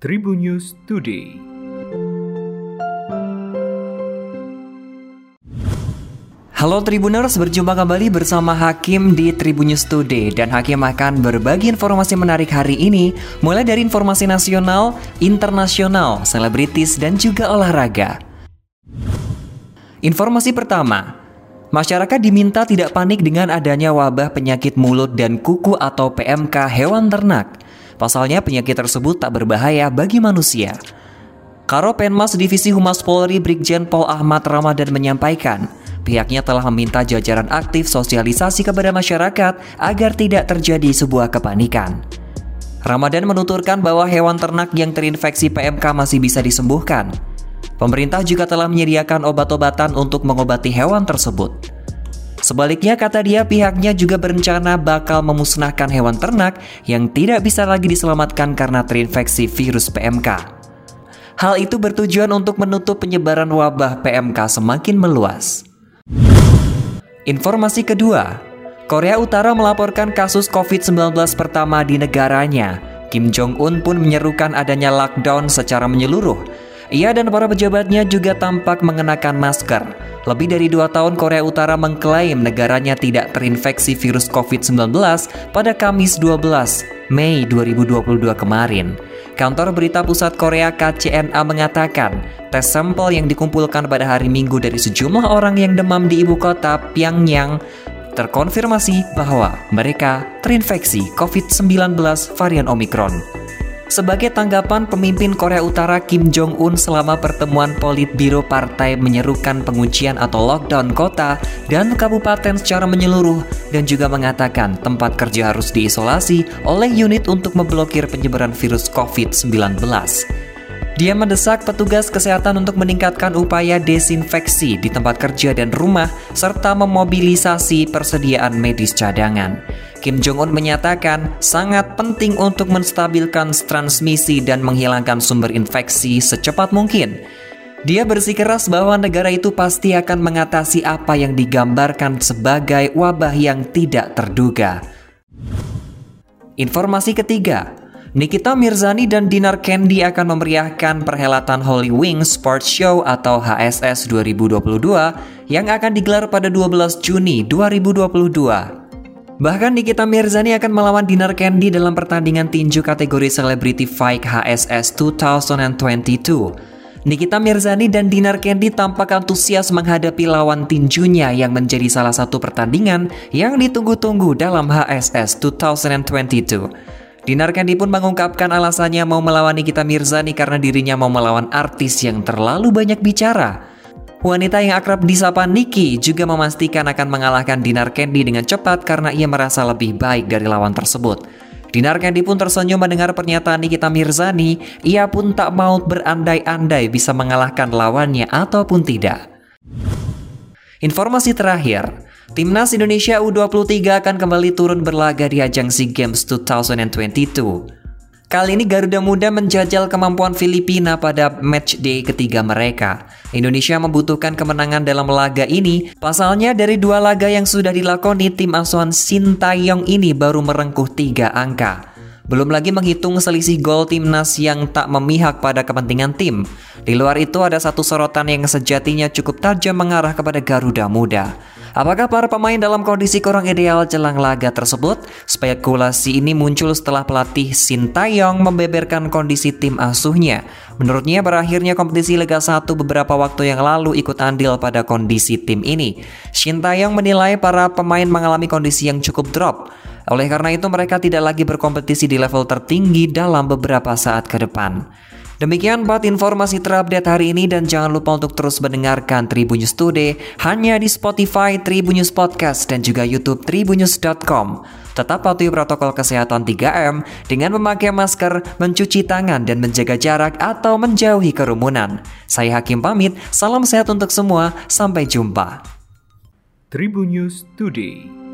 Tribun News Today. Halo Tribuners, berjumpa kembali bersama Hakim di Tribun News Today dan Hakim akan berbagi informasi menarik hari ini mulai dari informasi nasional, internasional, selebritis dan juga olahraga. Informasi pertama, masyarakat diminta tidak panik dengan adanya wabah penyakit mulut dan kuku atau PMK hewan ternak. Pasalnya penyakit tersebut tak berbahaya bagi manusia. Karo Penmas Divisi Humas Polri Brigjen Pol Ahmad Ramadan menyampaikan, pihaknya telah meminta jajaran aktif sosialisasi kepada masyarakat agar tidak terjadi sebuah kepanikan. Ramadan menuturkan bahwa hewan ternak yang terinfeksi PMK masih bisa disembuhkan. Pemerintah juga telah menyediakan obat-obatan untuk mengobati hewan tersebut. Sebaliknya kata dia pihaknya juga berencana bakal memusnahkan hewan ternak yang tidak bisa lagi diselamatkan karena terinfeksi virus PMK. Hal itu bertujuan untuk menutup penyebaran wabah PMK semakin meluas. Informasi kedua, Korea Utara melaporkan kasus COVID-19 pertama di negaranya. Kim Jong-un pun menyerukan adanya lockdown secara menyeluruh. Ia dan para pejabatnya juga tampak mengenakan masker. Lebih dari dua tahun Korea Utara mengklaim negaranya tidak terinfeksi virus COVID-19 pada Kamis 12 Mei 2022 kemarin. Kantor Berita Pusat Korea KCNA mengatakan, tes sampel yang dikumpulkan pada hari Minggu dari sejumlah orang yang demam di ibu kota Pyongyang terkonfirmasi bahwa mereka terinfeksi COVID-19 varian Omicron. Sebagai tanggapan pemimpin Korea Utara Kim Jong-un selama pertemuan Politbiro Partai menyerukan penguncian atau lockdown kota dan kabupaten secara menyeluruh dan juga mengatakan tempat kerja harus diisolasi oleh unit untuk memblokir penyebaran virus COVID-19. Dia mendesak petugas kesehatan untuk meningkatkan upaya desinfeksi di tempat kerja dan rumah serta memobilisasi persediaan medis cadangan. Kim Jong-un menyatakan sangat penting untuk menstabilkan transmisi dan menghilangkan sumber infeksi secepat mungkin. Dia bersikeras bahwa negara itu pasti akan mengatasi apa yang digambarkan sebagai wabah yang tidak terduga. Informasi ketiga, Nikita Mirzani dan Dinar Candy akan memeriahkan perhelatan Holy Wings Sports Show atau HSS 2022 yang akan digelar pada 12 Juni 2022. Bahkan Nikita Mirzani akan melawan Dinar Candy dalam pertandingan tinju kategori Celebrity Fight HSS 2022. Nikita Mirzani dan Dinar Candy tampak antusias menghadapi lawan tinjunya yang menjadi salah satu pertandingan yang ditunggu-tunggu dalam HSS 2022. Dinar Candy pun mengungkapkan alasannya mau melawan Nikita Mirzani karena dirinya mau melawan artis yang terlalu banyak bicara. Wanita yang akrab disapa Nikki juga memastikan akan mengalahkan Dinar Candy dengan cepat karena ia merasa lebih baik dari lawan tersebut. Dinar Candy pun tersenyum mendengar pernyataan Nikita Mirzani, ia pun tak mau berandai-andai bisa mengalahkan lawannya ataupun tidak. Informasi terakhir, Timnas Indonesia U23 akan kembali turun berlaga di ajang SEA Games 2022. Kali ini Garuda Muda menjajal kemampuan Filipina pada match day ketiga mereka. Indonesia membutuhkan kemenangan dalam laga ini. Pasalnya dari dua laga yang sudah dilakoni tim asuhan Sintayong ini baru merengkuh tiga angka. Belum lagi menghitung selisih gol timnas yang tak memihak pada kepentingan tim. Di luar itu ada satu sorotan yang sejatinya cukup tajam mengarah kepada Garuda Muda. Apakah para pemain dalam kondisi kurang ideal jelang laga tersebut? Spekulasi ini muncul setelah pelatih Sintayong membeberkan kondisi tim asuhnya. Menurutnya berakhirnya kompetisi Liga 1 beberapa waktu yang lalu ikut andil pada kondisi tim ini. Sintayong menilai para pemain mengalami kondisi yang cukup drop. Oleh karena itu mereka tidak lagi berkompetisi di level tertinggi dalam beberapa saat ke depan. Demikian buat informasi terupdate hari ini dan jangan lupa untuk terus mendengarkan Tribunnews Today hanya di Spotify Tribunnews Podcast dan juga YouTube tribunnews.com. Tetap patuhi protokol kesehatan 3M dengan memakai masker, mencuci tangan, dan menjaga jarak atau menjauhi kerumunan. Saya Hakim pamit, salam sehat untuk semua, sampai jumpa. Tribun News Today.